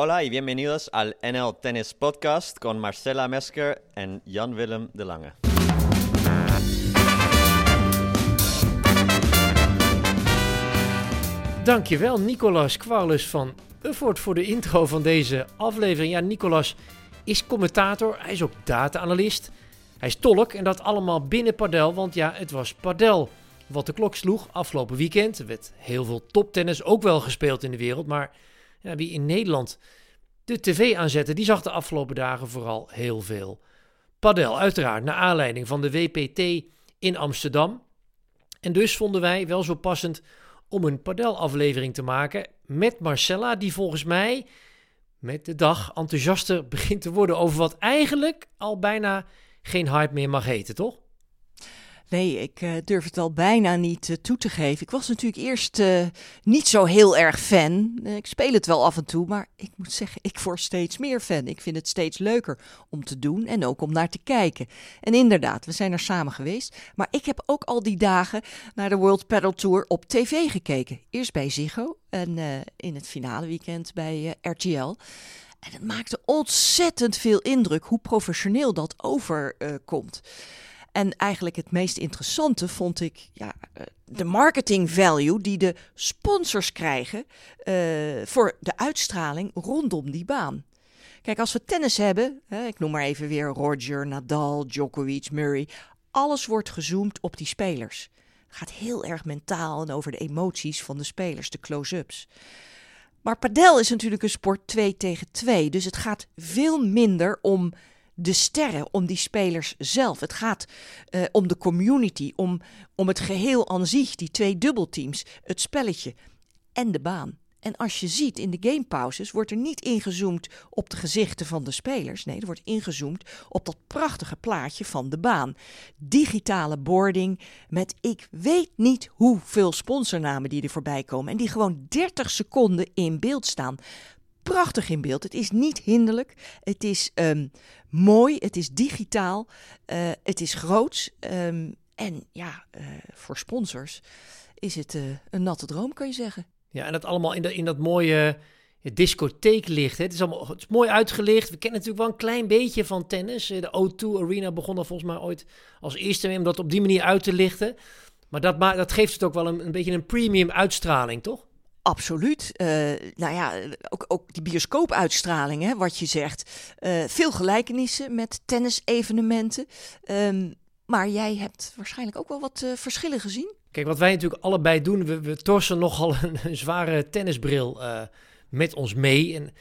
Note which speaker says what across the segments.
Speaker 1: Hola y bienvenidos al NL Tennis Podcast con Marcela Mesker en Jan Willem de Lange.
Speaker 2: Dankjewel, Nicolas Kwarlus van Ufford voor de intro van deze aflevering. Ja, Nicolas is commentator, hij is ook data-analyst. Hij is tolk en dat allemaal binnen Padel, want ja, het was Padel wat de klok sloeg afgelopen weekend. Er werd heel veel toptennis ook wel gespeeld in de wereld, maar wie in Nederland de tv aanzette, die zag de afgelopen dagen vooral heel veel padel. Uiteraard naar aanleiding van de WPT in Amsterdam. En dus vonden wij wel zo passend om een padelaflevering te maken met Marcella, die volgens mij met de dag enthousiaster begint te worden over wat eigenlijk al bijna geen hype meer mag heten, toch?
Speaker 3: Nee, ik uh, durf het al bijna niet uh, toe te geven. Ik was natuurlijk eerst uh, niet zo heel erg fan. ik speel het wel af en toe, maar ik moet zeggen, ik word steeds meer fan. Ik vind het steeds leuker om te doen en ook om naar te kijken. En inderdaad, we zijn er samen geweest. Maar ik heb ook al die dagen naar de World Padel Tour op tv gekeken. Eerst bij Ziggo en in het finale weekend bij RTL. En het maakte ontzettend veel indruk hoe professioneel dat overkomt. En eigenlijk het meest interessante vond ik ja, eh, de marketing value die de sponsors krijgen uh, voor de uitstraling rondom die baan. Kijk, als we tennis hebben, hè, ik noem maar even weer Roger, Nadal, Djokovic, Murray, alles wordt gezoomd op die spelers. Het gaat heel erg mentaal en over de emoties van de spelers, de close-ups. Maar padel is natuurlijk een sport 2 tegen 2, dus het gaat veel minder om de sterren, om die spelers zelf. Het gaat uh, om de community, om, om het geheel aan zich, die twee dubbelteams, het spelletje en de baan. En als je ziet in de gamepauzes wordt er niet ingezoomd op de gezichten van de spelers. Nee, er wordt ingezoomd op dat prachtige plaatje van de baan. Digitale boarding met ik weet niet hoeveel sponsornamen die er voorbij komen. En die gewoon 30 seconden in beeld staan prachtig in beeld. Het is niet hinderlijk. Het is um, mooi. Het is digitaal. Uh, het is groots. Um, en ja, uh, voor sponsors is het uh, een natte droom, kan je zeggen.
Speaker 2: Ja, en dat allemaal in, in dat mooie discotheeklicht. Hè. Het is allemaal het is mooi uitgelicht. We kennen natuurlijk wel een klein beetje van tennis. De O2 Arena begon er volgens mij ooit als eerste om dat op die manier uit te lichten. Maar dat, dat geeft het ook wel een, een beetje een premium uitstraling, toch?
Speaker 3: Absoluut. Uh, nou ja, ook, ook die bioscoopuitstraling, hè, wat je zegt. Uh, veel gelijkenissen met tennisevenementen. Um, maar jij hebt waarschijnlijk ook wel wat uh, verschillen gezien.
Speaker 2: Kijk, wat wij natuurlijk allebei doen, we, torsen nogal een, een zware tennisbril met ons mee. En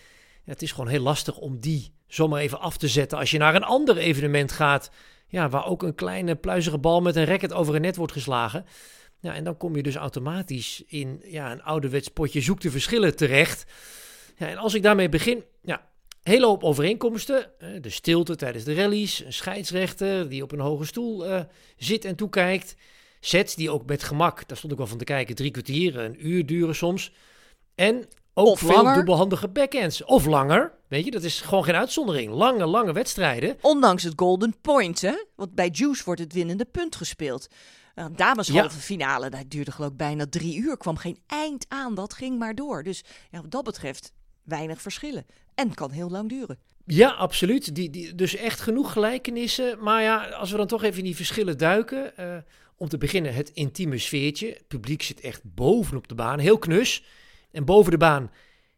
Speaker 2: het is gewoon heel lastig om die zomaar even af te zetten als je naar een ander evenement gaat. Ja, waar ook een kleine pluizige bal met een racket over een net wordt geslagen. Ja, en dan kom je dus automatisch in ja, een ouderwets potje zoek de verschillen terecht. Ja, en als ik daarmee begin, ja, hele hoop overeenkomsten. De stilte tijdens de rallies, een scheidsrechter die op een hoge stoel uh, zit en toekijkt. Sets die ook met gemak, daar stond ik wel van te kijken, drie kwartier, een uur duren soms. En ook
Speaker 3: of
Speaker 2: veel
Speaker 3: langer.
Speaker 2: dubbelhandige backhands. Of langer, weet je, dat is gewoon geen uitzondering. Lange, lange wedstrijden.
Speaker 3: Ondanks het golden point, hè? Want bij Juice wordt het winnende punt gespeeld. Uh, dames
Speaker 2: Ja.
Speaker 3: halve finale, dat duurde geloof ik bijna drie uur. Kwam geen eind aan, dat ging maar door. Dus ja, wat dat betreft weinig verschillen. En kan heel lang duren.
Speaker 2: Ja, absoluut. Die, die, dus echt genoeg gelijkenissen. Maar ja, als we dan toch even in die verschillen duiken. eh, om te beginnen het intieme sfeertje. Het publiek zit echt bovenop de baan, heel knus. En boven de baan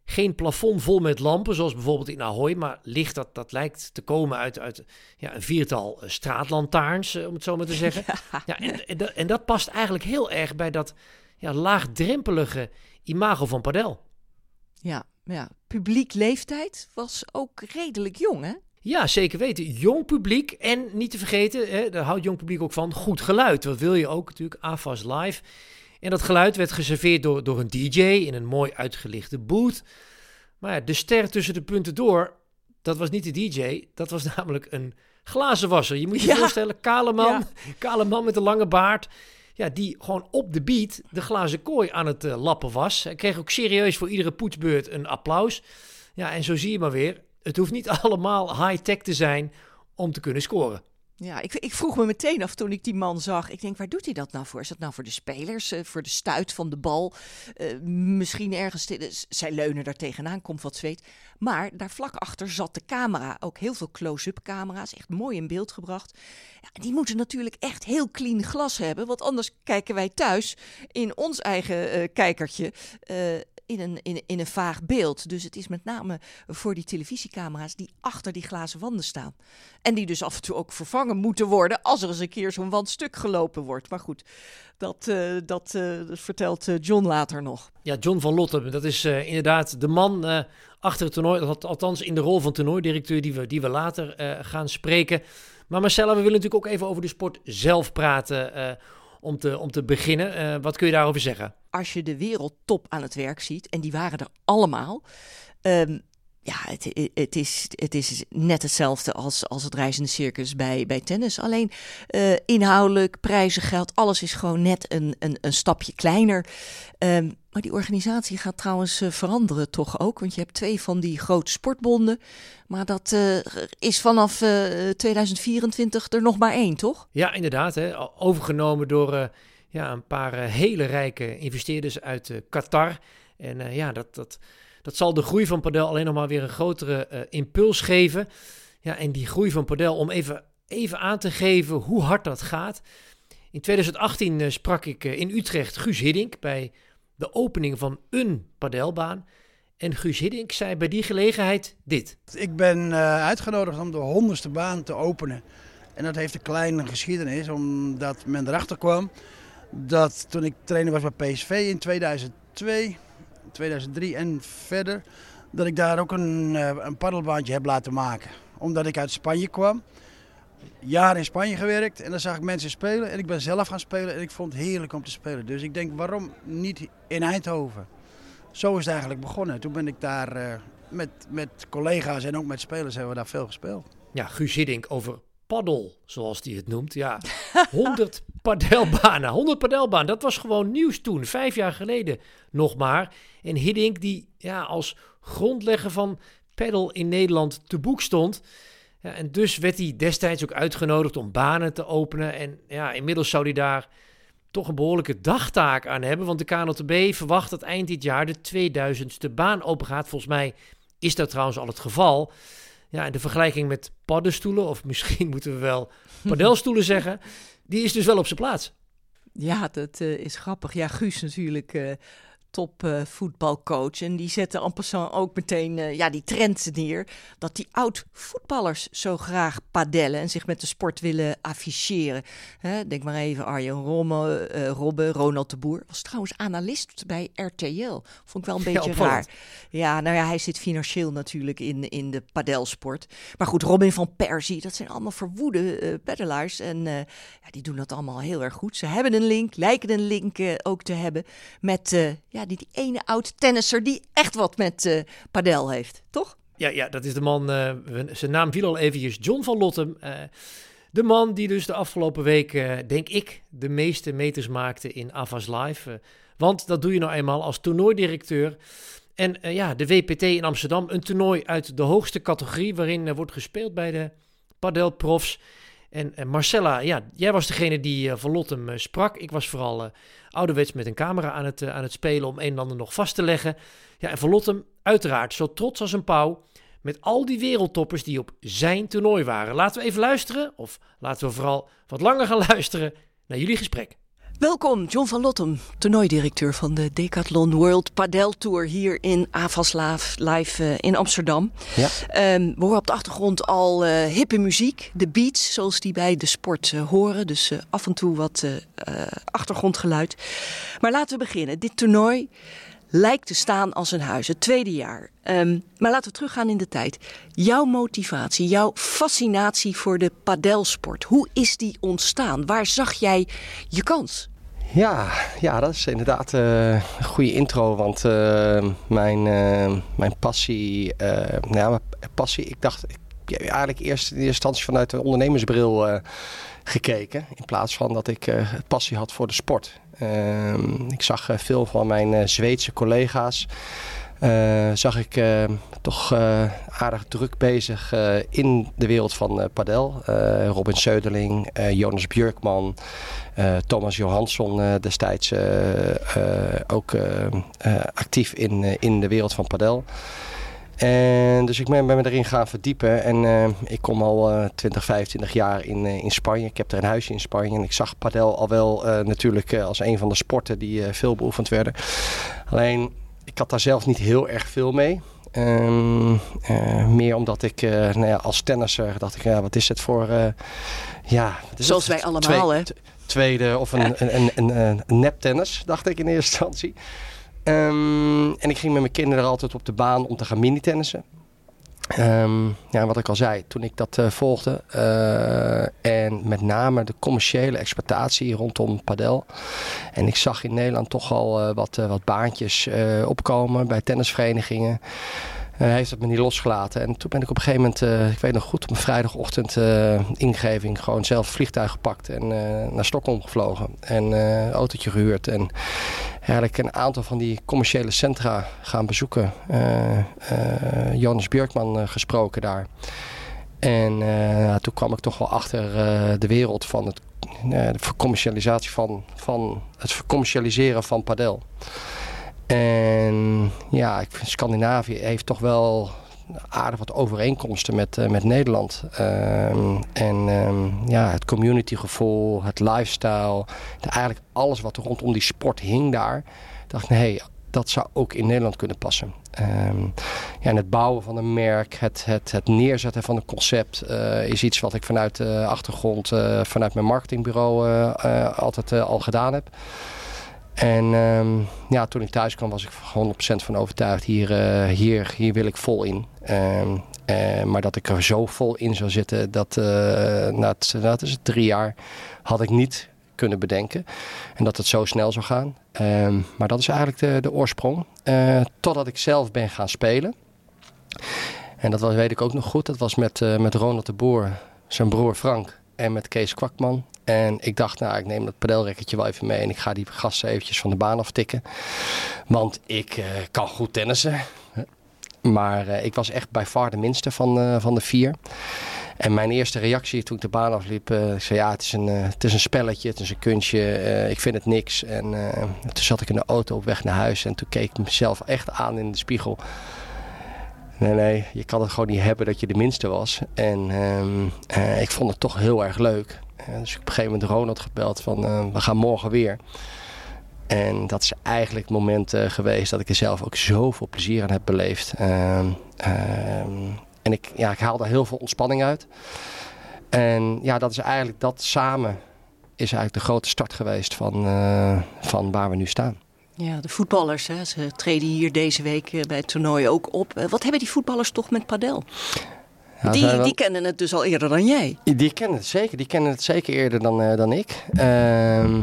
Speaker 2: geen plafond vol met lampen, zoals bijvoorbeeld in Ahoy. Maar licht dat, dat lijkt te komen uit, uit ja, een viertal eh, straatlantaarns, eh, om het zo maar te zeggen. Ja, en, en, dat, en dat past eigenlijk heel erg bij dat ja, laagdrempelige imago van Padel.
Speaker 3: Ja, ja. Publiek leeftijd was ook redelijk jong, hè?
Speaker 2: Ja, zeker weten. Jong publiek en niet te vergeten, hè, daar houdt jong publiek ook van, goed geluid. Wat wil je ook natuurlijk, AFAS Live. En dat geluid werd geserveerd door, door een DJ in een mooi uitgelichte booth. Maar ja, de ster tussen de punten door, dat was niet de DJ, dat was namelijk een glazenwasser. Je moet je
Speaker 3: Ja.
Speaker 2: voorstellen, kale man,
Speaker 3: Ja.
Speaker 2: kale man met een lange baard. Ja, die gewoon op de beat de glazen kooi aan het eh, lappen was. Hij kreeg ook serieus voor iedere poetsbeurt een applaus. Ja, en zo zie je maar weer, het hoeft niet allemaal high-tech te zijn om te kunnen scoren.
Speaker 3: Ja, ik, ik, vroeg me meteen af toen ik die man zag. Ik denk, waar doet hij dat nou voor? Is dat nou voor de spelers, uh, voor de stuit van de bal? Uh, misschien ergens. zij leunen daar tegenaan, komt wat zweet. Maar daar vlak achter zat de camera. Ook heel veel close-up camera's. Echt mooi in beeld gebracht. Ja, die moeten natuurlijk echt heel clean glas hebben. Want anders kijken wij thuis in ons eigen uh, kijkertje in een, in, een vaag beeld. Dus het is met name voor die televisiecamera's die achter die glazen wanden staan. En die dus af en toe ook vervangen moeten worden als er eens een keer zo'n wand stuk gelopen wordt. Maar goed, dat, dat, uh, dat, vertelt uh, John later nog.
Speaker 2: Ja, John van Lotte, dat is inderdaad de man achter het toernooi. Althans in de rol van toernooidirecteur die we, die we later gaan spreken. Maar Marcella, we willen natuurlijk ook even over de sport zelf praten om te, om te beginnen. Uh, wat kun je daarover zeggen?
Speaker 3: Als je de wereldtop aan het werk ziet, en die waren er allemaal. Um, ja, het, het, is, het is net hetzelfde als, als het reizende circus bij, bij tennis. Alleen uh, inhoudelijk, prijzengeld, alles is gewoon net een, een, een stapje kleiner. Um, maar die organisatie gaat trouwens uh, veranderen toch ook. Want je hebt twee van die grote sportbonden. Maar dat uh, is vanaf 2024 er nog maar één, toch?
Speaker 2: Ja, inderdaad. Hè. Overgenomen door ja, een paar hele rijke investeerders uit Qatar. En ja, dat... dat dat zal de groei van Padel alleen nog maar weer een grotere uh, impuls geven. Ja, en die groei van Padel, om even, even aan te geven hoe hard dat gaat. In 2018 uh, eh, sprak ik uh, in Utrecht Guus Hiddink bij de opening van een padelbaan. En Guus Hiddink zei bij die gelegenheid dit.
Speaker 4: Ik ben uitgenodigd om de honderdste baan te openen. En dat heeft een kleine geschiedenis, omdat men erachter kwam dat toen ik trainer was bij PSV in 2002 2003 en verder, dat ik daar ook een, eh, een paddelbaantje heb laten maken. Omdat ik uit Spanje kwam. Jaar in Spanje gewerkt en dan zag ik mensen spelen en ik ben zelf gaan spelen en ik vond het heerlijk om te spelen. Dus ik denk, waarom niet in Eindhoven? Zo is het eigenlijk begonnen. Toen ben ik daar uh, met, met collega's en ook met spelers hebben we daar veel gespeeld.
Speaker 2: Ja, Guus Hiddink over paddel, zoals hij het noemt. Ja, 100 padelbanen. 100 padelbanen, dat was gewoon nieuws toen, vijf jaar geleden nog maar. En Hiddink, die ja, als grondlegger van paddle in Nederland te boek stond. Ja, en dus werd hij destijds ook uitgenodigd om banen te openen. En ja, inmiddels zou hij daar toch een behoorlijke dagtaak aan hebben. Want de KNLTB verwacht dat eind dit jaar de 2000ste baan opengaat. Volgens mij is dat trouwens al het geval. Ja, en de vergelijking met paddenstoelen, of misschien moeten we wel padelstoelen zeggen, die is dus wel op zijn plaats.
Speaker 3: Ja, dat uh, is grappig. Ja, Guus natuurlijk uh, top uh, voetbalcoach. En die zette en passant ook meteen uh, ja, die trend neer. Dat die oud-voetballers zo graag padellen en zich met de sport willen afficheren. Hè, denk maar even Arjen Romme, uh, Robbe, Ronald de Boer. Was trouwens analist bij RTL. Vond ik wel een beetje raar. Ja, nou ja, hij zit financieel natuurlijk in, in de padelsport. Maar goed, Robin van Persie, dat zijn allemaal verwoede paddelaars. En ja, die doen dat allemaal heel erg goed. Ze hebben een link, lijken een link ook te hebben met... ja, ja, die, die ene oud-tennisser die echt wat met uh, padel heeft, toch?
Speaker 2: Ja, ja, dat is de man, uh, zijn naam viel al eventjes, John van Lottem. Uh, de man die dus de afgelopen week, denk ik, de meeste meters maakte in Avas Live. want dat doe je nou eenmaal als toernooidirecteur. En ja, de WPT in Amsterdam, een toernooi uit de hoogste categorie... waarin wordt gespeeld bij de padelprofs. En, en Marcella, ja, jij was degene die van Lottem sprak. Ik was vooral ouderwets met een camera aan het, uh, aan het spelen om een en ander nog vast te leggen. Ja, en Verlottem uiteraard zo trots als een pauw met al die wereldtoppers die op zijn toernooi waren. Laten we even luisteren, of laten we vooral wat langer gaan luisteren naar jullie gesprek.
Speaker 3: Welkom, John van Lottem, toernooidirecteur van de Decathlon World Padel Tour hier in Avaslaaf live uh, in Amsterdam. Ja. Um, we horen op de achtergrond al uh, hippe muziek, de beats zoals die bij de sport uh, horen. Dus af en toe wat achtergrondgeluid. Maar laten we beginnen. Dit toernooi lijkt te staan als een huis, het tweede jaar. Um, maar laten we teruggaan in de tijd. Jouw motivatie, jouw fascinatie voor de padelsport, hoe is die ontstaan? Waar zag jij je kans?
Speaker 5: Ja, ja dat is inderdaad uh, een goede intro. Want uh, mijn, uh, mijn passie, nou ja, mijn passie, ik dacht eigenlijk eerst in eerste instantie vanuit de ondernemersbril gekeken. In plaats van dat ik passie had voor de sport. Ehm, ik zag veel van mijn Zweedse collega's eh, zag ik eh, toch eh, aardig druk bezig in de wereld van padel. Robin Söderling, Jonas Björkman, Thomas Johansson destijds ook actief in, in de wereld van padel. En dus ik ben, ben me erin gaan verdiepen. En ik kom al 20, 25 jaar in, in Spanje. Ik heb er een huisje in Spanje. En ik zag padel al wel natuurlijk als een van de sporten die veel beoefend werden. Alleen ik had daar zelf niet heel erg veel mee. Ehm, eh, meer omdat ik uh, nou ja, als tennisser dacht ik, ja, wat is het voor... Uh, ja,
Speaker 3: Zoals wij allemaal, hè?
Speaker 5: Tweede of een, een, een, een, een neptennis, dacht ik in eerste instantie. Um, en ik ging met mijn kinderen altijd op de baan om te gaan mini-tennissen. Um, ja, wat ik al zei, toen ik dat uh, volgde uh, en met name de commerciële exploitatie rondom padel. En ik zag in Nederland toch al uh, wat, wat baantjes opkomen bij tennisverenigingen. Hij heeft het me niet losgelaten. En toen ben ik op een gegeven moment, uh, ik weet nog goed, op een vrijdagochtend uh, ingeving gewoon zelf vliegtuig gepakt en naar Stockholm gevlogen. En een autootje gehuurd. En eigenlijk een aantal van die commerciële centra gaan bezoeken. Jonas Björkman gesproken daar. En toen kwam ik toch wel achter de wereld van het, de vercommercialisatie van, van het vercommercialiseren van padel. En ja, Scandinavië heeft toch wel aardig wat overeenkomsten met, uh, met Nederland. Um, en um, ja, het communitygevoel, het lifestyle, eigenlijk alles wat rondom die sport hing daar. dacht ik, nee, dat zou ook in Nederland kunnen passen. Um, ja, en het bouwen van een merk, het, het, het neerzetten van een concept uh, is iets wat ik vanuit de achtergrond, uh, vanuit mijn marketingbureau altijd al gedaan heb. En um, ja, toen ik thuis kwam was ik 100% van overtuigd, hier, uh, hier, hier wil ik vol in. Um, uh, maar dat ik er zo vol in zou zitten, dat, uh, na, het, is het drie jaar, had ik niet kunnen bedenken. En dat het zo snel zou gaan. Um, maar dat is eigenlijk de, de oorsprong. totdat ik zelf ben gaan spelen. En dat was, weet ik ook nog goed. Dat was met, met Ronald de Boer, zijn broer Frank en met Kees Kwakman. En ik dacht, nou, ik neem dat padelrekketje wel even mee en ik ga die gasten eventjes van de baan aftikken. Want ik uh, kan goed tennissen. Maar uh, ik was echt bij far de minste van, uh, van de vier. En mijn eerste reactie toen ik de baan afliep, ik zei ja, het is, een, het is een spelletje, het is een kunstje, ik vind het niks. En toen zat ik in de auto op weg naar huis en toen keek ik mezelf echt aan in de spiegel. Nee, nee, je kan het gewoon niet hebben dat je de minste was. En uh, ik vond het toch heel erg leuk. Dus ik op een gegeven moment Ronald gebeld van uh, we gaan morgen weer. En dat is eigenlijk het moment geweest dat ik er zelf ook zoveel plezier aan heb beleefd. Ehm, ehm, en ik, ja, ik haal daar heel veel ontspanning uit. En ja, dat is eigenlijk dat samen is eigenlijk de grote start geweest van, van waar we nu staan.
Speaker 3: Ja, de voetballers, hè, ze treden hier deze week bij het toernooi ook op. Wat hebben die voetballers toch met padel? Die, die kennen het dus al eerder dan jij.
Speaker 5: Die kennen het zeker. Die kennen het zeker eerder dan, uh, dan ik. Uh,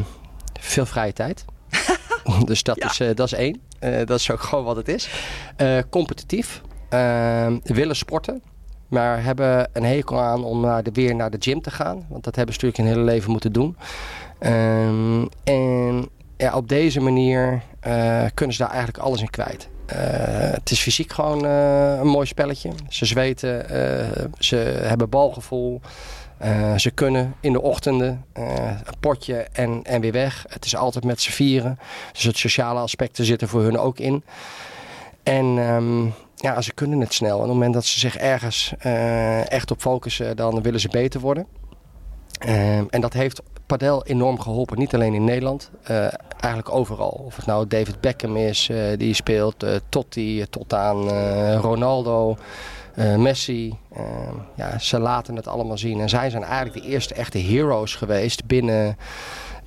Speaker 5: veel vrije tijd. dus dat, is, uh, dat is één. Uh, dat is ook gewoon wat het is. competitief. Ehm, willen sporten. Maar hebben een hekel aan om naar de, weer naar de gym te gaan. Want dat hebben ze natuurlijk hun hele leven moeten doen. Ehm, en ja, op deze manier kunnen ze daar eigenlijk alles in kwijt. Uh, het is fysiek gewoon uh, een mooi spelletje. Ze zweten, uh, ze hebben balgevoel. ze kunnen in de ochtenden een potje en, en weer weg. Het is altijd met z'n vieren. Dus het sociale aspecten zitten voor hun ook in. En um, ja, ze kunnen het snel. En op het moment dat ze zich ergens echt op focussen, dan willen ze beter worden. Um, en dat heeft padel enorm geholpen. Niet alleen in Nederland, uh, eigenlijk overal. Of het nou David Beckham is uh, die speelt, uh, Totti tot aan Ronaldo, Messi. Ja, ze laten het allemaal zien. En zij zijn eigenlijk de eerste echte heroes geweest binnen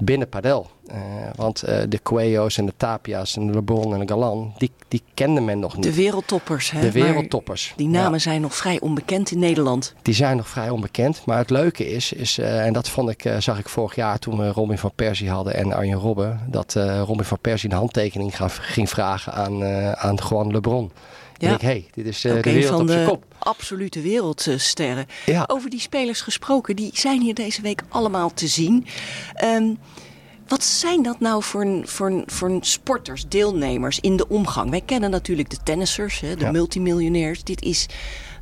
Speaker 5: binnen padel. Uh, want uh, de Cuello's en de Tapia's en de LeBron en de Galan, die, die kende men nog niet.
Speaker 3: De wereldtoppers. Hè?
Speaker 5: De wereldtoppers.
Speaker 3: die namen ja. zijn nog vrij onbekend in Nederland.
Speaker 5: Die zijn nog vrij onbekend. Maar het leuke is, is uh, en dat vond ik, zag ik vorig jaar toen we Robin van Persie hadden en Arjen Robben, dat Robin van Persie een handtekening ging vragen aan, aan Juan LeBron. Ja. Ik hey, dit is uh, de wereld
Speaker 3: van
Speaker 5: op
Speaker 3: de
Speaker 5: kop.
Speaker 3: absolute wereldsterren. Ja. Over die spelers gesproken, die zijn hier deze week allemaal te zien. Um, Wat zijn dat nou voor, een, voor, voor sporters, deelnemers in de omgang? Wij kennen natuurlijk de tennissers, hè, de
Speaker 5: Ja.
Speaker 3: multimiljonairs. Dit is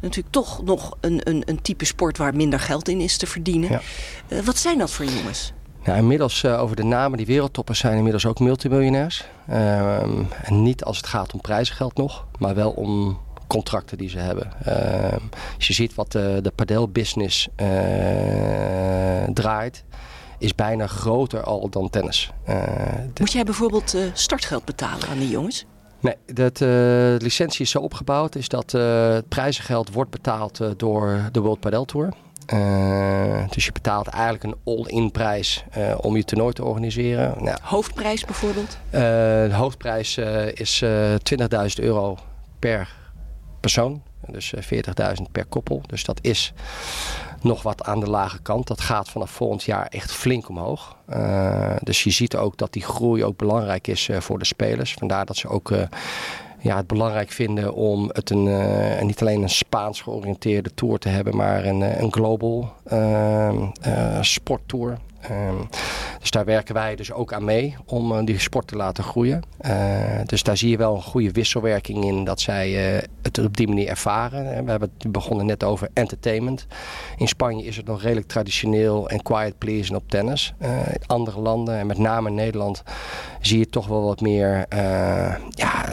Speaker 3: natuurlijk toch nog een, een, een type sport waar minder geld in is te verdienen.
Speaker 5: Ja.
Speaker 3: Eh, wat zijn dat voor jongens?
Speaker 5: Inmiddels eh, over de namen, die wereldtoppers zijn inmiddels ook multimiljonairs. Ehm, en niet als het gaat om prijzengeld nog, maar wel om contracten die ze hebben. Ehm, als je ziet wat de, de padelbusiness eh, draait, is bijna groter al dan tennis. Eh, de-
Speaker 3: Moet jij bijvoorbeeld eh, startgeld betalen aan die jongens?
Speaker 5: Nee, dat, eh, de licentie is zo opgebouwd is dat eh, het prijzengeld wordt betaald eh, door de World Padel Tour. Eh, dus je betaalt eigenlijk een all-in prijs eh, om je toernooi te organiseren. Nou,
Speaker 3: Hoofdprijs bijvoorbeeld?
Speaker 5: eh, de hoofdprijs is eh 20.000 euro per persoon. Dus eh, 40.000 per koppel. Dus dat is nog wat aan de lage kant. Dat gaat vanaf volgend jaar echt flink omhoog. Dus je ziet ook dat die groei ook belangrijk is voor de spelers. Vandaar dat ze ook ja, het belangrijk vinden om het een, eh, niet alleen een Spaans georiënteerde tour te hebben, maar een, eh, een global eh, eh, sporttour. Ehm, dus daar werken wij dus ook aan mee om eh, die sport te laten groeien. Eh, dus daar zie je wel een goede wisselwerking in dat zij eh, het op die manier ervaren. We hebben het begonnen net over entertainment. In Spanje is het nog redelijk traditioneel en quiet pleasing op tennis. In andere landen en met name in Nederland zie je toch wel wat meer ja,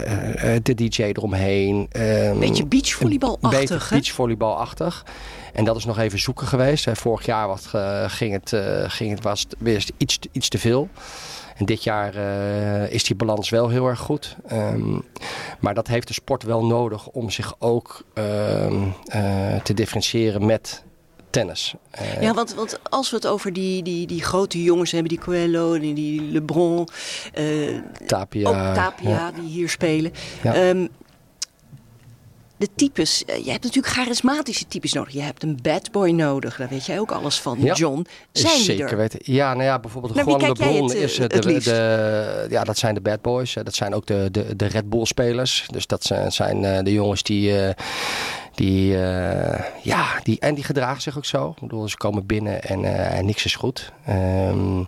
Speaker 5: de DJ eromheen. Ehm,
Speaker 3: Beetje
Speaker 5: een beetje
Speaker 3: beachvolleybalachtig, hè?
Speaker 5: beachvolleybalachtig. En dat is nog even zoeken geweest. Vorig jaar was, eh, ging het, eh, ging het, was het weer iets, te- iets te veel. En dit jaar eh, is die balans wel heel erg goed. Ehm, maar dat heeft de sport wel nodig om zich ook ehm, eh, te differentiëren met tennis.
Speaker 3: Ja, want, want als we het over die, die, die grote jongens hebben, die Coelho, die, die LeBron,
Speaker 5: Tapia.
Speaker 3: ook Tapia
Speaker 5: ja.
Speaker 3: die hier spelen.
Speaker 5: Ja.
Speaker 3: Ehm, de types, eh, je hebt natuurlijk charismatische types nodig. Je hebt een bad boy nodig, daar weet jij ook alles van,
Speaker 5: Ja.
Speaker 3: John. Zijn die
Speaker 5: Zeker
Speaker 3: er?
Speaker 5: weten. Ja, nou ja, bijvoorbeeld
Speaker 3: wie
Speaker 5: Juan LeBron
Speaker 3: het, eh,
Speaker 5: is eh,
Speaker 3: het
Speaker 5: de, de, ja, dat zijn de bad boys. Dat zijn ook de, de, de Red Bull spelers. Dus dat zijn, zijn de jongens die, die, ja, die, en die gedragen zich ook zo. Ik bedoel, ze komen binnen en, en niks is goed. Ehm,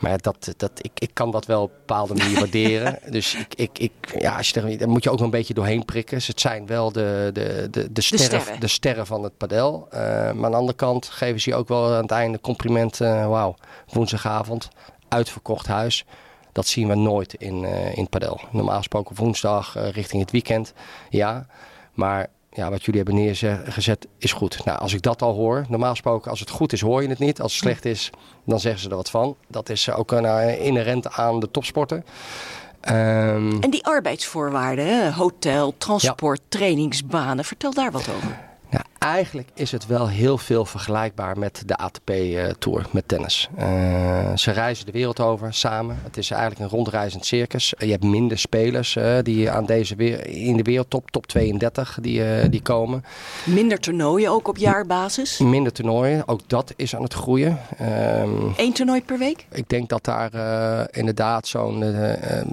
Speaker 5: maar dat, dat, ik, ik kan dat wel op een bepaalde manier waarderen. Dus ik, ik, ik, ja, als je er, daar moet je ook nog een beetje doorheen prikken. Dus het zijn wel de, de, de, de, sterren,
Speaker 3: sterren.
Speaker 5: de sterren van het padel. Eh, maar aan de andere kant geven ze je ook wel aan het einde compliment. eh, Wauw, woensdagavond, uitverkocht huis. Dat zien we nooit in, eh in padel. Normaal gesproken woensdag richting het weekend. Ja, maar ja, wat jullie hebben neergezet is goed. Nou, als ik dat al hoor, normaal gesproken als het goed is hoor je het niet. Als het slecht is, dan zeggen ze er wat van. Dat is ook een, eh, inherent aan de topsporten. Ehm,
Speaker 3: En die arbeidsvoorwaarden, hotel, transport, trainingsbanen. Vertel daar wat over.
Speaker 5: Nou, eigenlijk is het wel heel veel vergelijkbaar met de ATP-tour, met tennis. Eh, ze reizen de wereld over samen. Het is eigenlijk een rondreizend circus. je hebt minder spelers eh, die aan deze weer, in de wereldtop, top 32, die, eh, die komen.
Speaker 3: Minder toernooien ook op jaarbasis.
Speaker 5: Minder toernooien, ook dat is aan het groeien. Ehm,
Speaker 3: Eén toernooi per week?
Speaker 5: ik denk dat daar eh, inderdaad zo'n eh, ehm,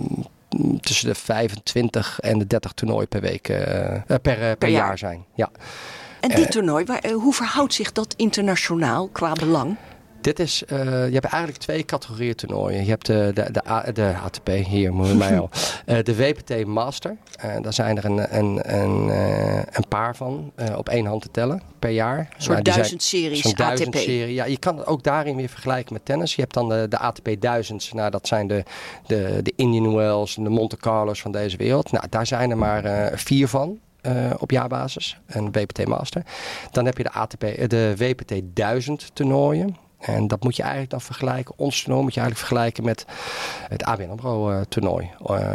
Speaker 5: tussen de 25 en de 30 toernooien per week, eh, eh, per, eh, per,
Speaker 3: jaar.
Speaker 5: jaar zijn. Ja.
Speaker 3: En dit toernooi, waar, eh, hoe verhoudt zich dat internationaal qua belang?
Speaker 5: Dit is, eh, je hebt eigenlijk twee categorieën toernooien. Je hebt de, de, de, de ATP, hier moet je mij al. Eh, de WPT Master. Eh, daar zijn er een, een, een, eh, een paar van op één hand te tellen per jaar.
Speaker 3: Een soort
Speaker 5: Nou, zijn-
Speaker 3: duizend series
Speaker 5: Zo'n duizend
Speaker 3: ATP.
Speaker 5: serie. Ja, je kan het ook daarin weer vergelijken met tennis. Je hebt dan de, de ATP duizends. Nou, dat zijn de, de, de Indian Wells en de Monte Carlos van deze wereld. Nou, daar zijn er maar eh, vier van. Eh, op jaarbasis, een WPT Master. Dan heb je de, ATP, eh, de WPT 1000 toernooien. En dat moet je eigenlijk dan vergelijken. Ons toernooi moet je eigenlijk vergelijken met het ABN AMRO eh, toernooi.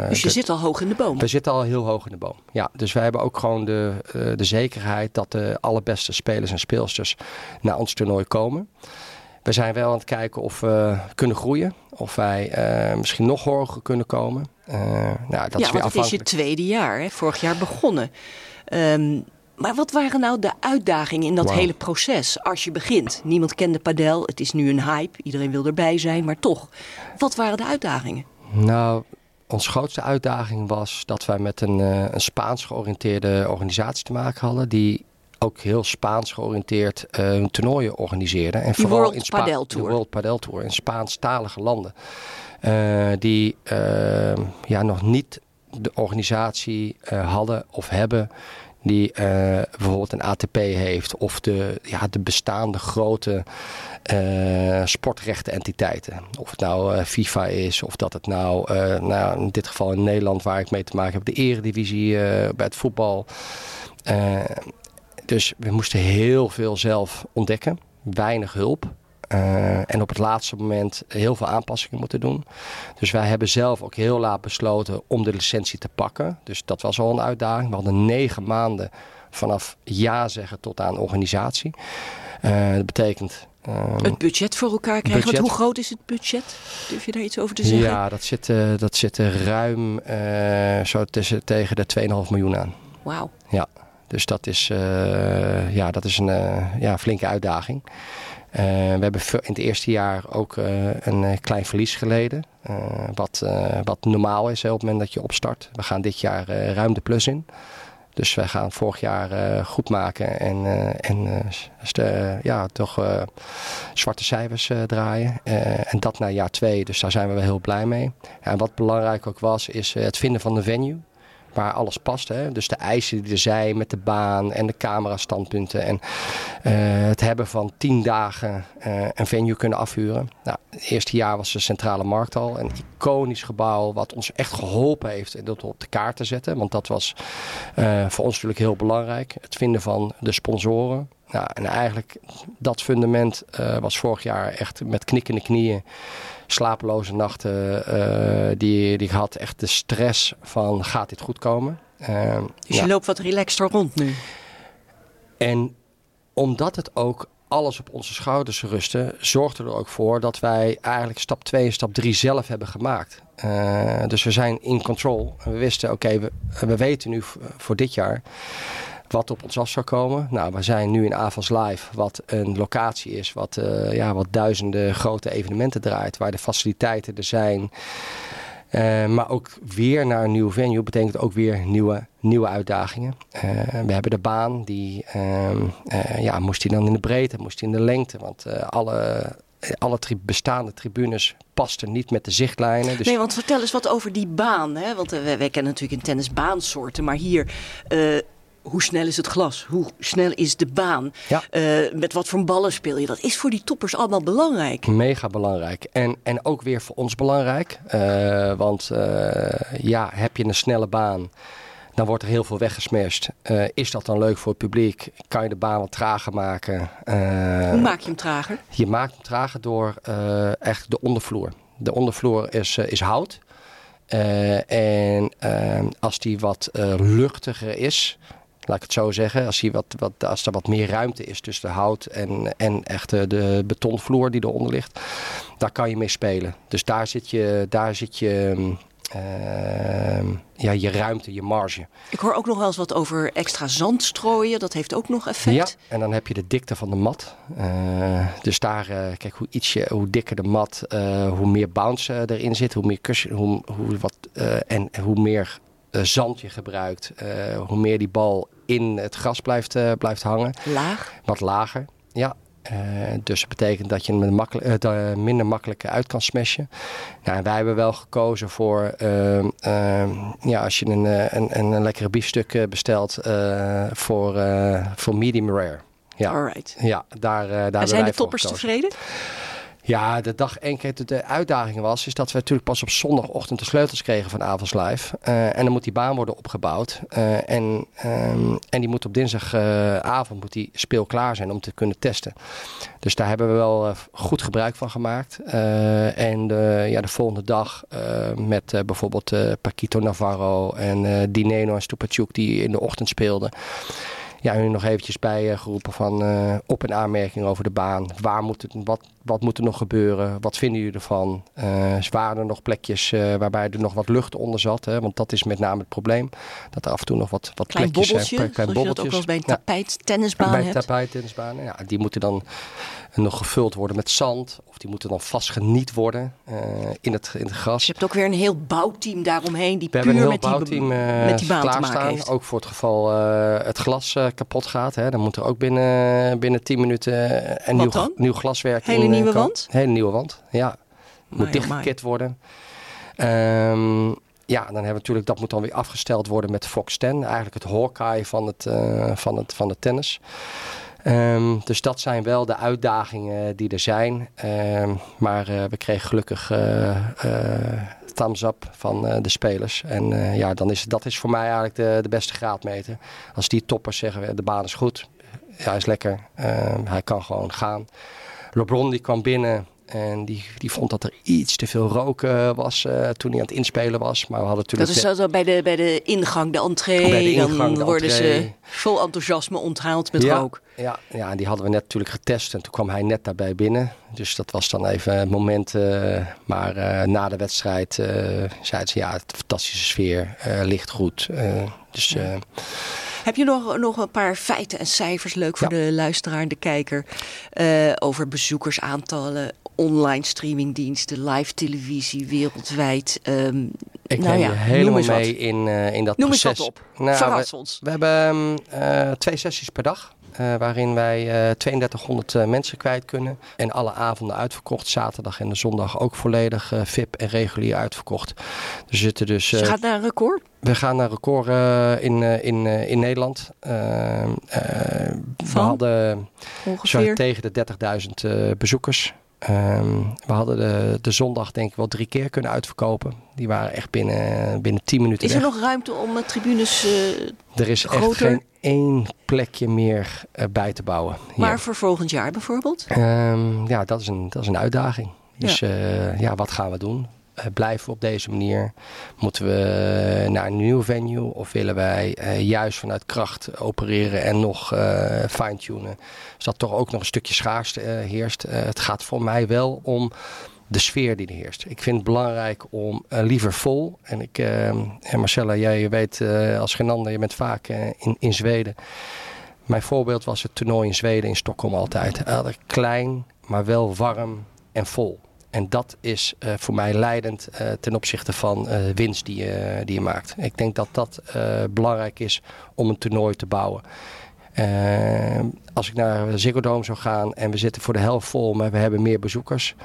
Speaker 3: Dus je
Speaker 5: de-
Speaker 3: zit al hoog in de boom.
Speaker 5: we zitten al heel hoog in de boom. Ja, dus wij hebben ook gewoon de, de zekerheid dat de allerbeste spelers en speelsters naar ons toernooi komen. We zijn wel aan het kijken of we kunnen groeien. Of wij eh, misschien nog hoger kunnen komen. Eh, nou, dat
Speaker 3: ja,
Speaker 5: is weer
Speaker 3: want het is je tweede jaar, hè? vorig jaar begonnen. Ehm, maar wat waren nou de uitdagingen in dat hele proces als je begint? Niemand kende padel, het is nu een hype, iedereen wil erbij zijn, maar toch. Wat waren de uitdagingen?
Speaker 5: Nou, onze grootste uitdaging was dat wij met een, eh, een Spaans georiënteerde organisatie te maken hadden. Die ook heel Spaans georiënteerd uh, hun toernooien organiseerden. En
Speaker 3: Die
Speaker 5: vooral
Speaker 3: World
Speaker 5: in Spa-
Speaker 3: Padel Tour.
Speaker 5: De World Padel Tour in Spaanstalige landen. Eh, die eh, ja, nog niet de organisatie eh, hadden of hebben die eh, bijvoorbeeld een ATP heeft of de, ja, de bestaande grote eh sportrechtenentiteiten. Of het nou eh, FIFA is of dat het nou, eh, nou, in dit geval in Nederland waar ik mee te maken heb, de eredivisie eh, bij het voetbal. Dus we moesten heel veel zelf ontdekken, weinig hulp. Eh, en op het laatste moment heel veel aanpassingen moeten doen. Dus wij hebben zelf ook heel laat besloten om de licentie te pakken. Dus dat was al een uitdaging. We hadden negen maanden vanaf ja zeggen tot aan organisatie. Eh, dat betekent. ehm,
Speaker 3: Het budget voor elkaar krijgen. Want hoe groot is het budget? Durf je daar iets over te zeggen?
Speaker 5: ja, dat zit, eh, dat zit ruim zo tussen, tegen de 2,5 miljoen aan.
Speaker 3: Wauw.
Speaker 5: Dus dat is, eh, ja, dat is een eh, ja, flinke uitdaging. Eh, we hebben in het eerste jaar ook een klein verlies geleden. wat, wat normaal is op het moment dat je opstart. We gaan dit jaar ruim de plus in. Dus wij gaan vorig jaar goed maken en, en ja, toch zwarte cijfers draaien. En dat naar jaar twee, dus daar zijn we wel heel blij mee. En wat belangrijk ook was, is het vinden van de venue waar alles past. Hè? Dus de eisen die er zijn met de baan en de camerastandpunten. En eh, het hebben van tien dagen eh, een venue kunnen afhuren. Nou, het eerste jaar was de Centrale Markt al een iconisch gebouw wat ons echt geholpen heeft dat op de kaart te zetten. Want dat was eh, voor ons natuurlijk heel belangrijk. Het vinden van de sponsoren. Nou, en eigenlijk dat fundament eh, was vorig jaar echt met knikkende knieën slapeloze nachten eh, die, die ik had. Echt de stress van gaat dit goed komen? Eh,
Speaker 3: Dus
Speaker 5: ja.
Speaker 3: je loopt wat relaxter rond nu.
Speaker 5: En omdat het ook alles op onze schouders rustte, zorgde er ook voor dat wij eigenlijk stap 2 en stap 3 zelf hebben gemaakt. Dus we zijn in control. En we wisten, oké, we, we weten nu voor dit jaar wat op ons af zou komen. Nou, we zijn nu in Avals Live, wat een locatie is, wat, eh, ja, wat duizenden grote evenementen draait, waar de faciliteiten er zijn. Eh, maar ook weer naar een nieuw venue betekent ook weer nieuwe, nieuwe uitdagingen. Eh, we hebben de baan, die ehm, eh, ja, moest die dan in de breedte, moest die in de lengte. Want alle, alle bestaande tribunes pasten niet met de zichtlijnen. Dus
Speaker 3: Nee, want vertel eens wat over die baan. Hè? Want eh, wij, kennen natuurlijk in tennis baansoorten. Maar hier, hoe snel is het glas? Hoe snel is de baan?
Speaker 5: Ja.
Speaker 3: Eh, met wat voor ballen speel je? Dat is voor die toppers allemaal belangrijk.
Speaker 5: Mega belangrijk. En, en ook weer voor ons belangrijk. Eh, want eh, ja, heb je een snelle baan, dan wordt er heel veel weggesmashed. Is dat dan leuk voor het publiek? Kan je de baan wat trager maken?
Speaker 3: Hoe maak je hem trager?
Speaker 5: Je maakt hem trager door echt de ondervloer. De ondervloer is, is hout. En als die wat luchtiger is, laat ik het zo zeggen, als, wat, wat, als er wat meer ruimte is tussen de hout en, en echt de betonvloer die eronder ligt, daar kan je mee spelen. Dus daar zit je, daar zit je, mm, eh, ja, je ruimte, je marge.
Speaker 3: Ik hoor ook nog wel eens wat over extra zand strooien. Dat heeft ook nog effect.
Speaker 5: Ja, en dan heb je de dikte van de mat. Eh, dus daar, eh, kijk, hoe, ietsje, hoe dikker de mat, eh, hoe meer bounce erin zit, hoe meer cushion, hoe, hoe wat, en hoe meer eh, zand je gebruikt, eh, hoe meer die bal in het gras blijft, eh, blijft hangen.
Speaker 3: Laag.
Speaker 5: Wat lager, ja. Dus dat betekent dat je hem makkelijk, minder makkelijk uit kan smashen. Nou, wij hebben wel gekozen voor, ehm, ja, als je een, een, een, een lekkere biefstuk bestelt, voor, voor medium rare. Ja,
Speaker 3: Alright.
Speaker 5: ja daar, daar
Speaker 3: En zijn
Speaker 5: wij
Speaker 3: de toppers tevreden?
Speaker 5: Ja, de dag één keer de, uitdaging was, is dat we natuurlijk pas op zondagochtend de sleutels kregen van Avals Live. Eh, en dan moet die baan worden opgebouwd. Eh, en, ehm, en die moet op dinsdagavond moet die speelklaar zijn om te kunnen testen. Dus daar hebben we wel eh, goed gebruik van gemaakt. En de, ja, de volgende dag met bijvoorbeeld Paquito Navarro en Dineno en Stupacuk die in de ochtend speelden ja, hun nog eventjes bij van op- en aanmerking over de baan. Waar moet het, wat, wat moet er nog gebeuren? Wat vinden jullie ervan? Eh waren er nog plekjes eh, waarbij er nog wat lucht onder zat? Hè? Want dat is met name het probleem. Dat er af en toe nog wat, wat
Speaker 3: Klein
Speaker 5: plekjes
Speaker 3: bobbeltje,
Speaker 5: zijn.
Speaker 3: je dat ook wel bij een
Speaker 5: Ja.
Speaker 3: tapijt tennisbaan
Speaker 5: Bij
Speaker 3: hebt.
Speaker 5: tapijt tennisbanen. Ja, die moeten dan nog gevuld worden met zand. Of die moeten dan vastgeniet worden uh, in, het, in het gras.
Speaker 3: Dus je hebt ook weer een heel bouwteam daaromheen die
Speaker 5: We
Speaker 3: puur
Speaker 5: hebben een heel
Speaker 3: met,
Speaker 5: bouwteam
Speaker 3: die,
Speaker 5: uh,
Speaker 3: met die baan te
Speaker 5: klaarstaan. Ook voor het geval uh, het glas kapot gaat. Hè. Dan moet er ook binnen, binnen 10 minuten een nieuw, nieuw glaswerk in
Speaker 3: nieuwe
Speaker 5: komen.
Speaker 3: wand?
Speaker 5: Hele nieuwe wand, ja. Moet
Speaker 3: Amai,
Speaker 5: dichtgekit worden. Um, ja, dan hebben we natuurlijk, dat moet dan weer afgesteld worden met Fox 10. Eigenlijk het Hawkeye van het, uh, van het, van het tennis. Um, dus dat zijn wel de uitdagingen die er zijn. Um, maar uh, we kregen gelukkig uh, thumbs up van de spelers. En ja, dan is, dat is voor mij eigenlijk de, de beste graadmeter. Als die toppers zeggen, de baan is goed. Ja, hij is lekker. hij kan gewoon gaan. LeBron die kwam binnen en die, die vond dat er iets te veel rook uh, was uh, toen hij aan het inspelen was. Maar we hadden natuurlijk.
Speaker 3: Dat is zo bij de, bij de ingang, de entree.
Speaker 5: Bij de ingang,
Speaker 3: dan
Speaker 5: de
Speaker 3: worden
Speaker 5: entree.
Speaker 3: ze vol enthousiasme onthaald met
Speaker 5: ja,
Speaker 3: rook.
Speaker 5: Ja, ja, en die hadden we net natuurlijk getest. En toen kwam hij net daarbij binnen. Dus dat was dan even het moment. Uh, maar na de wedstrijd zeiden ze ja, het fantastische sfeer, ligt goed. dus.
Speaker 3: Ja. Heb je nog, nog een paar feiten en cijfers, leuk voor ja. de luisteraar en de kijker, uh, over bezoekersaantallen, online streamingdiensten, live televisie wereldwijd? Um,
Speaker 5: ik
Speaker 3: nou
Speaker 5: neem
Speaker 3: ja,
Speaker 5: je helemaal mee in, uh, in dat
Speaker 3: noem
Speaker 5: proces.
Speaker 3: eens wat op.
Speaker 5: Nou, we,
Speaker 3: ons.
Speaker 5: We hebben uh, twee sessies per dag. Uh, waarin wij uh, 3200 uh, mensen kwijt kunnen. En alle avonden uitverkocht. Zaterdag en de zondag ook volledig VIP en regulier uitverkocht. Er zitten dus,
Speaker 3: dus je gaat naar een record?
Speaker 5: We gaan naar record in, in, in Nederland. we hadden
Speaker 3: Ongeveer?
Speaker 5: tegen de 30.000 bezoekers. Um, we hadden de, de zondag denk ik wel drie keer kunnen uitverkopen. Die waren echt binnen, binnen 10 minuten
Speaker 3: Is er
Speaker 5: weg.
Speaker 3: nog ruimte om tribunes
Speaker 5: Er is
Speaker 3: groter?
Speaker 5: echt geen één plekje meer uh, bij te bouwen.
Speaker 3: Maar voor volgend jaar bijvoorbeeld?
Speaker 5: Um, ja, dat is een, dat is een uitdaging. Dus
Speaker 3: Ja.
Speaker 5: ja, uh, ja wat gaan we doen? Uh, blijven we op deze manier? Moeten we naar een nieuw venue? Of willen wij uh, juist vanuit kracht opereren en nog uh, fine-tunen? Dus dat toch ook nog een stukje schaarste heerst. het gaat voor mij wel om de sfeer die er heerst. Ik vind het belangrijk om liever vol. En ik, Marcella, jij weet als geen ander, je bent vaak in, in Zweden. Mijn voorbeeld was het toernooi in Zweden, in Stockholm altijd. klein, maar wel warm en vol. En dat is uh, voor mij leidend uh, ten opzichte van uh, winst die je, die je maakt. Ik denk dat dat belangrijk is om een toernooi te bouwen. als ik naar Ziggo Dome zou gaan en we zitten voor de helft vol, maar we hebben meer bezoekers.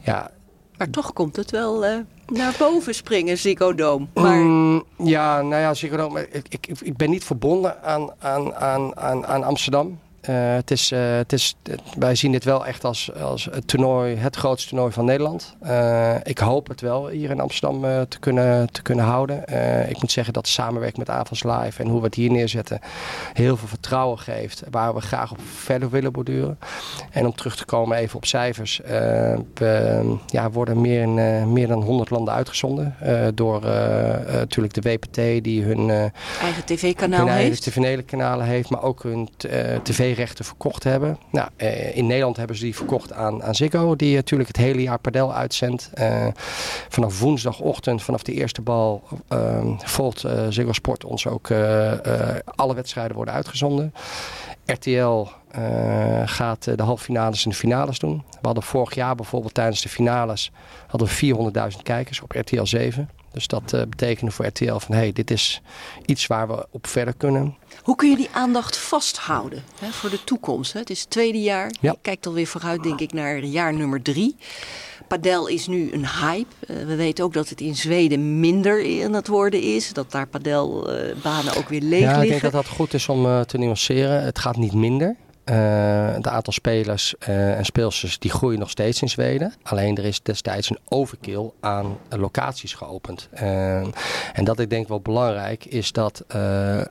Speaker 5: Ja,
Speaker 3: maar toch komt het wel uh, naar boven springen, Ziggo Dome. Maar...
Speaker 5: Mm, ja, nou ja, Ziggo Dome. Ik, ik, ik ben niet verbonden aan, aan, aan, aan, aan Amsterdam. Uh, het is, uh, het is, wij zien dit wel echt als, als het toernooi, het grootste toernooi van Nederland. Uh, ik hoop het wel hier in Amsterdam te, kunnen, te kunnen houden. ik moet zeggen dat samenwerking met Avals Live en hoe we het hier neerzetten heel veel vertrouwen geeft. Waar we graag op verder willen borduren. En om terug te komen even op cijfers. we ja, worden meer, in, meer dan 100 landen uitgezonden. door natuurlijk de WPT die hun
Speaker 3: eigen tv-kanaal heeft.
Speaker 5: tv-kanalen heeft. Maar ook hun tv rechten verkocht hebben. Nou, uh, in Nederland hebben ze die verkocht aan, aan Ziggo, die natuurlijk het hele jaar padel uitzendt. Uh, vanaf woensdagochtend, vanaf de eerste bal, uh, volgt Ziggo Sport ons ook. alle wedstrijden worden uitgezonden. RTL gaat de halve finales en de finales doen. We hadden vorig jaar bijvoorbeeld tijdens de finales hadden we 400.000 kijkers op RTL 7. Dus dat uh, betekende voor RTL van hey, dit is iets waar we op verder kunnen.
Speaker 3: Hoe kun je die aandacht vasthouden hè, voor de toekomst? Hè? Het is het tweede jaar.
Speaker 5: Ja.
Speaker 3: Je kijkt alweer vooruit, denk ik, naar jaar nummer drie. Padel is nu een hype. Uh, we weten ook dat het in Zweden minder aan het worden is. Dat daar padelbanen uh, ook weer leeg
Speaker 5: ja,
Speaker 3: liggen.
Speaker 5: ik denk dat dat goed is om uh, te nuanceren. Het gaat niet minder. Het aantal spelers uh, en speelsters die groeien nog steeds in Zweden. Alleen er is destijds een overkill aan locaties geopend. en dat ik denk wel belangrijk is dat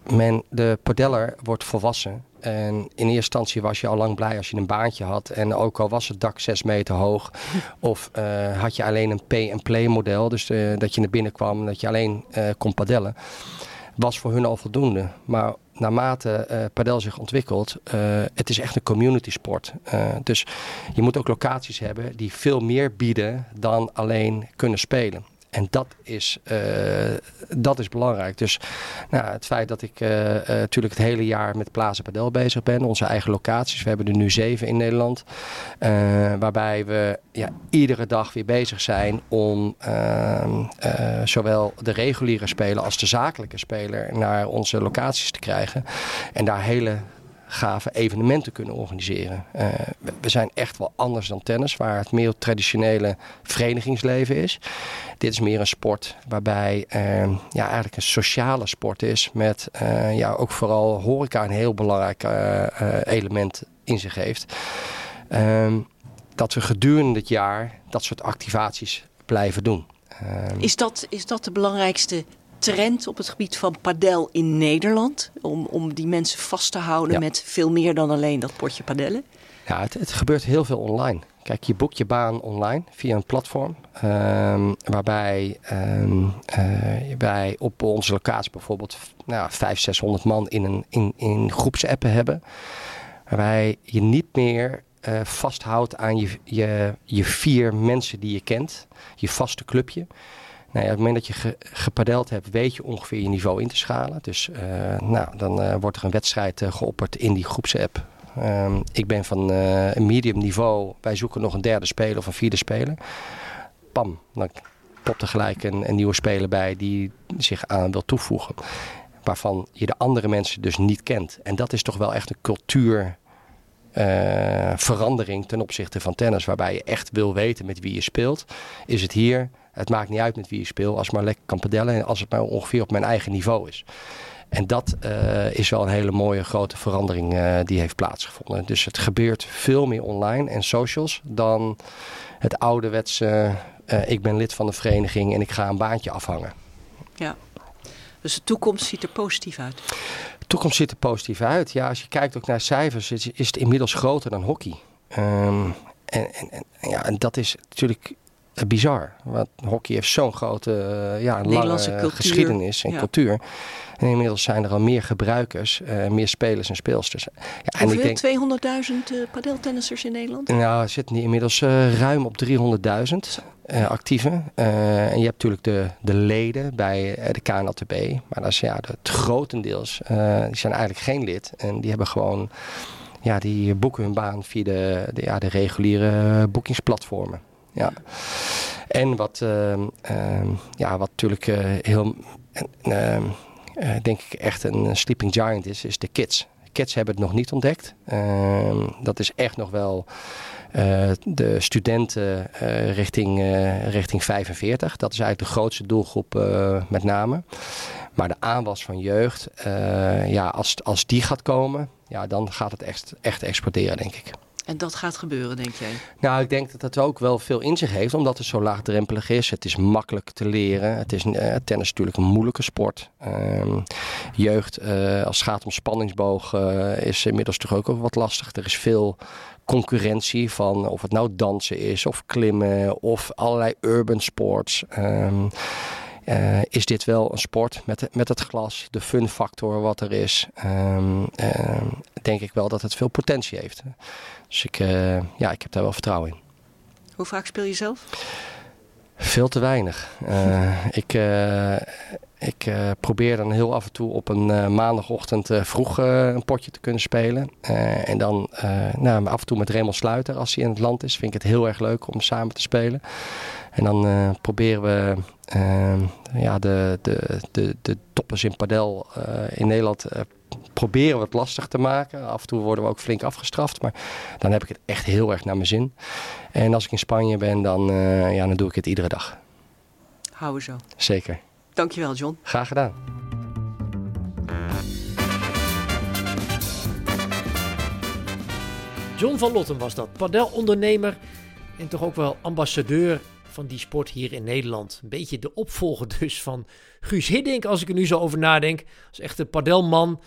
Speaker 5: men de padeller wordt volwassen. En in eerste instantie was je al lang blij als je een baantje had. En ook al was het dak 6 meter hoog. Of uh, had je alleen een pay-and-play model. Dus uh, dat je naar binnen kwam en dat je alleen uh, kon padellen. Was voor hun al voldoende. Maar naarmate uh, padel zich ontwikkelt, uh, het is echt een community sport. Uh, dus je moet ook locaties hebben die veel meer bieden dan alleen kunnen spelen. En dat is, uh, dat is belangrijk. Dus nou, het feit dat ik uh, natuurlijk het hele jaar met Plaza Padel bezig ben. Onze eigen locaties. We hebben er nu zeven in Nederland. waarbij we ja, iedere dag weer bezig zijn om ehm, zowel de reguliere speler als de zakelijke speler naar onze locaties te krijgen. En daar hele gave evenementen kunnen organiseren. Uh, we zijn echt wel anders dan tennis, waar het meer traditionele verenigingsleven is. Dit is meer een sport waarbij uh, ja, eigenlijk een sociale sport is. Met uh, ja, ook vooral horeca een heel belangrijk element in zich heeft. Ehm, dat we gedurende het jaar dat soort activaties blijven doen.
Speaker 3: Ehm, is, dat, is dat de belangrijkste trend op het gebied van padel in Nederland. Om, om die mensen vast te houden met veel meer dan alleen dat potje padellen.
Speaker 5: Ja, het, het gebeurt heel veel online. Kijk, je boekt je baan online via een platform. Um, waarbij um, uh, wij op onze locatie bijvoorbeeld nou, 500, 600 man in, een, in, in groepsappen hebben. Waarbij je niet meer uh, vasthoudt aan je, je, je vier mensen die je kent. Je vaste clubje. Nou op het moment dat je ge, gepadeld hebt, weet je ongeveer je niveau in te schalen. Dus uh, nou, dan uh, wordt er een wedstrijd uh, geopperd in die groepsapp. Um, ik ben van een medium niveau. Wij zoeken nog een derde speler of een vierde speler. Pam, dan popt er gelijk een, nieuwe speler bij die zich aan wil toevoegen. Waarvan je de andere mensen dus niet kent. En dat is toch wel echt een cultuur verandering ten opzichte van tennis. Waarbij je echt wil weten met wie je speelt. Is het hier het maakt niet uit met wie je speelt, als maar lekker kan padellen en als het maar ongeveer op mijn eigen niveau is. En dat uh, is wel een hele mooie grote verandering uh, die heeft plaatsgevonden. Dus het gebeurt veel meer online en socials dan het ouderwetse uh, ik ben lid van de vereniging en ik ga een baantje afhangen.
Speaker 3: Ja, dus de toekomst ziet er positief uit.
Speaker 5: De toekomst ziet er positief uit. Ja, als je kijkt ook naar cijfers, is, is het inmiddels groter dan hockey. Um, en, en, en, ja, en dat is natuurlijk bizar. Want hockey heeft zo'n grote, uh, ja, lange geschiedenis en ja. cultuur. En inmiddels zijn er al meer gebruikers, uh, meer spelers en speelsters.
Speaker 3: Ja, en Hoeveel? Ik denk, 200.000 padeltennissers in Nederland?
Speaker 5: Nou, zitten die inmiddels ruim op 300.000 actieve. en je hebt natuurlijk de, de leden bij de KNLTB. Maar dat is ja, het grotendeels, die zijn eigenlijk geen lid. En die hebben gewoon ja, die boeken hun baan via de, de, ja, de reguliere boekingsplatformen ja. En wat, uh, uh, ja, wat natuurlijk uh, heel, eh, denk ik echt een sleeping giant is, is de kids. Kids hebben het nog niet ontdekt. Ehm, dat is echt nog wel de studenten richting, richting 45. Dat is eigenlijk de grootste doelgroep met name. Maar de aanwas van jeugd, ja, als, als die gaat komen, ja, dan gaat het echt, echt exploderen, denk ik.
Speaker 3: En dat gaat gebeuren, denk jij?
Speaker 5: Nou, ik denk dat het ook wel veel in zich heeft, omdat het zo laagdrempelig is. Het is makkelijk te leren. Het is, uh, tennis natuurlijk een moeilijke sport. Uh, jeugd, uh, als het gaat om spanningsboog, uh, is inmiddels toch ook wat lastig. Er is veel concurrentie van of het nou dansen is, of klimmen, of allerlei urban sports. Um, uh, is dit wel een sport met, met het glas, de fun factor wat er is. Um, uh, denk ik wel dat het veel potentie heeft. Dus ik, uh, ja, ik heb daar wel vertrouwen in.
Speaker 3: Hoe vaak speel je zelf?
Speaker 5: Veel te weinig. ik ik uh, probeer dan heel af en toe op een maandagochtend vroeg een potje te kunnen spelen. en dan nou, af en toe met Raymond Sluiter als hij in het land is. Vind ik het heel erg leuk om samen te spelen. En dan proberen we ja, de, de, de, de toppers in padel in Nederland proberen we het lastig te maken. Af en toe worden we ook flink afgestraft. Maar dan heb ik het echt heel erg naar mijn zin. En als ik in Spanje ben, dan, ja, dan doe ik het iedere dag.
Speaker 3: Houden zo.
Speaker 5: Zeker.
Speaker 3: Dankjewel, John.
Speaker 5: Graag gedaan.
Speaker 2: John van Lotten was dat, padelondernemer en toch ook wel ambassadeur van die sport hier in Nederland. Een beetje de opvolger dus van Guus Hiddink, als ik er nu zo over nadenk. Als echte padelman.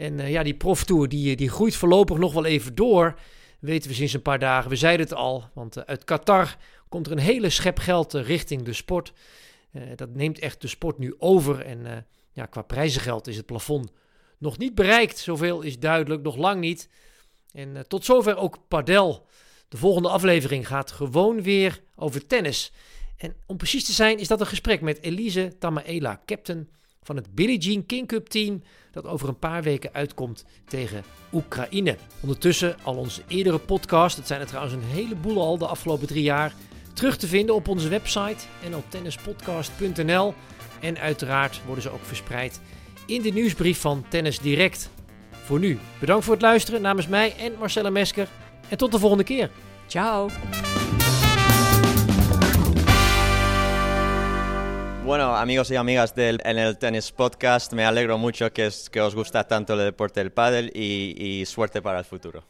Speaker 2: En uh, ja, die proftour die, die groeit voorlopig nog wel even door. Weten we sinds een paar dagen. We zeiden het al, want uh, uit Qatar komt er een hele schep geld richting de sport. Dat neemt echt de sport nu over. En ja, qua prijzengeld is het plafond nog niet bereikt. Zoveel is duidelijk, nog lang niet. En tot zover ook Padel. De volgende aflevering gaat gewoon weer over tennis. En om precies te zijn is dat een gesprek met Elise Tamaela, captain van het Billie Jean King Cup team dat over een paar weken uitkomt tegen Oekraïne. Ondertussen al onze eerdere podcast, het zijn er trouwens een heleboel al de afgelopen drie jaar, terug te vinden op onze website nltennispodcast.nl en uiteraard worden ze ook verspreid in de nieuwsbrief van Tennis Direct. Voor nu, bedankt voor het luisteren namens mij en Marcella Mesker en tot de volgende keer.
Speaker 3: Ciao.
Speaker 1: Bueno, amigos y amigas del En el Tenis Podcast, me alegro mucho que, es- que os gusta tanto el deporte del pádel y, y suerte para el futuro.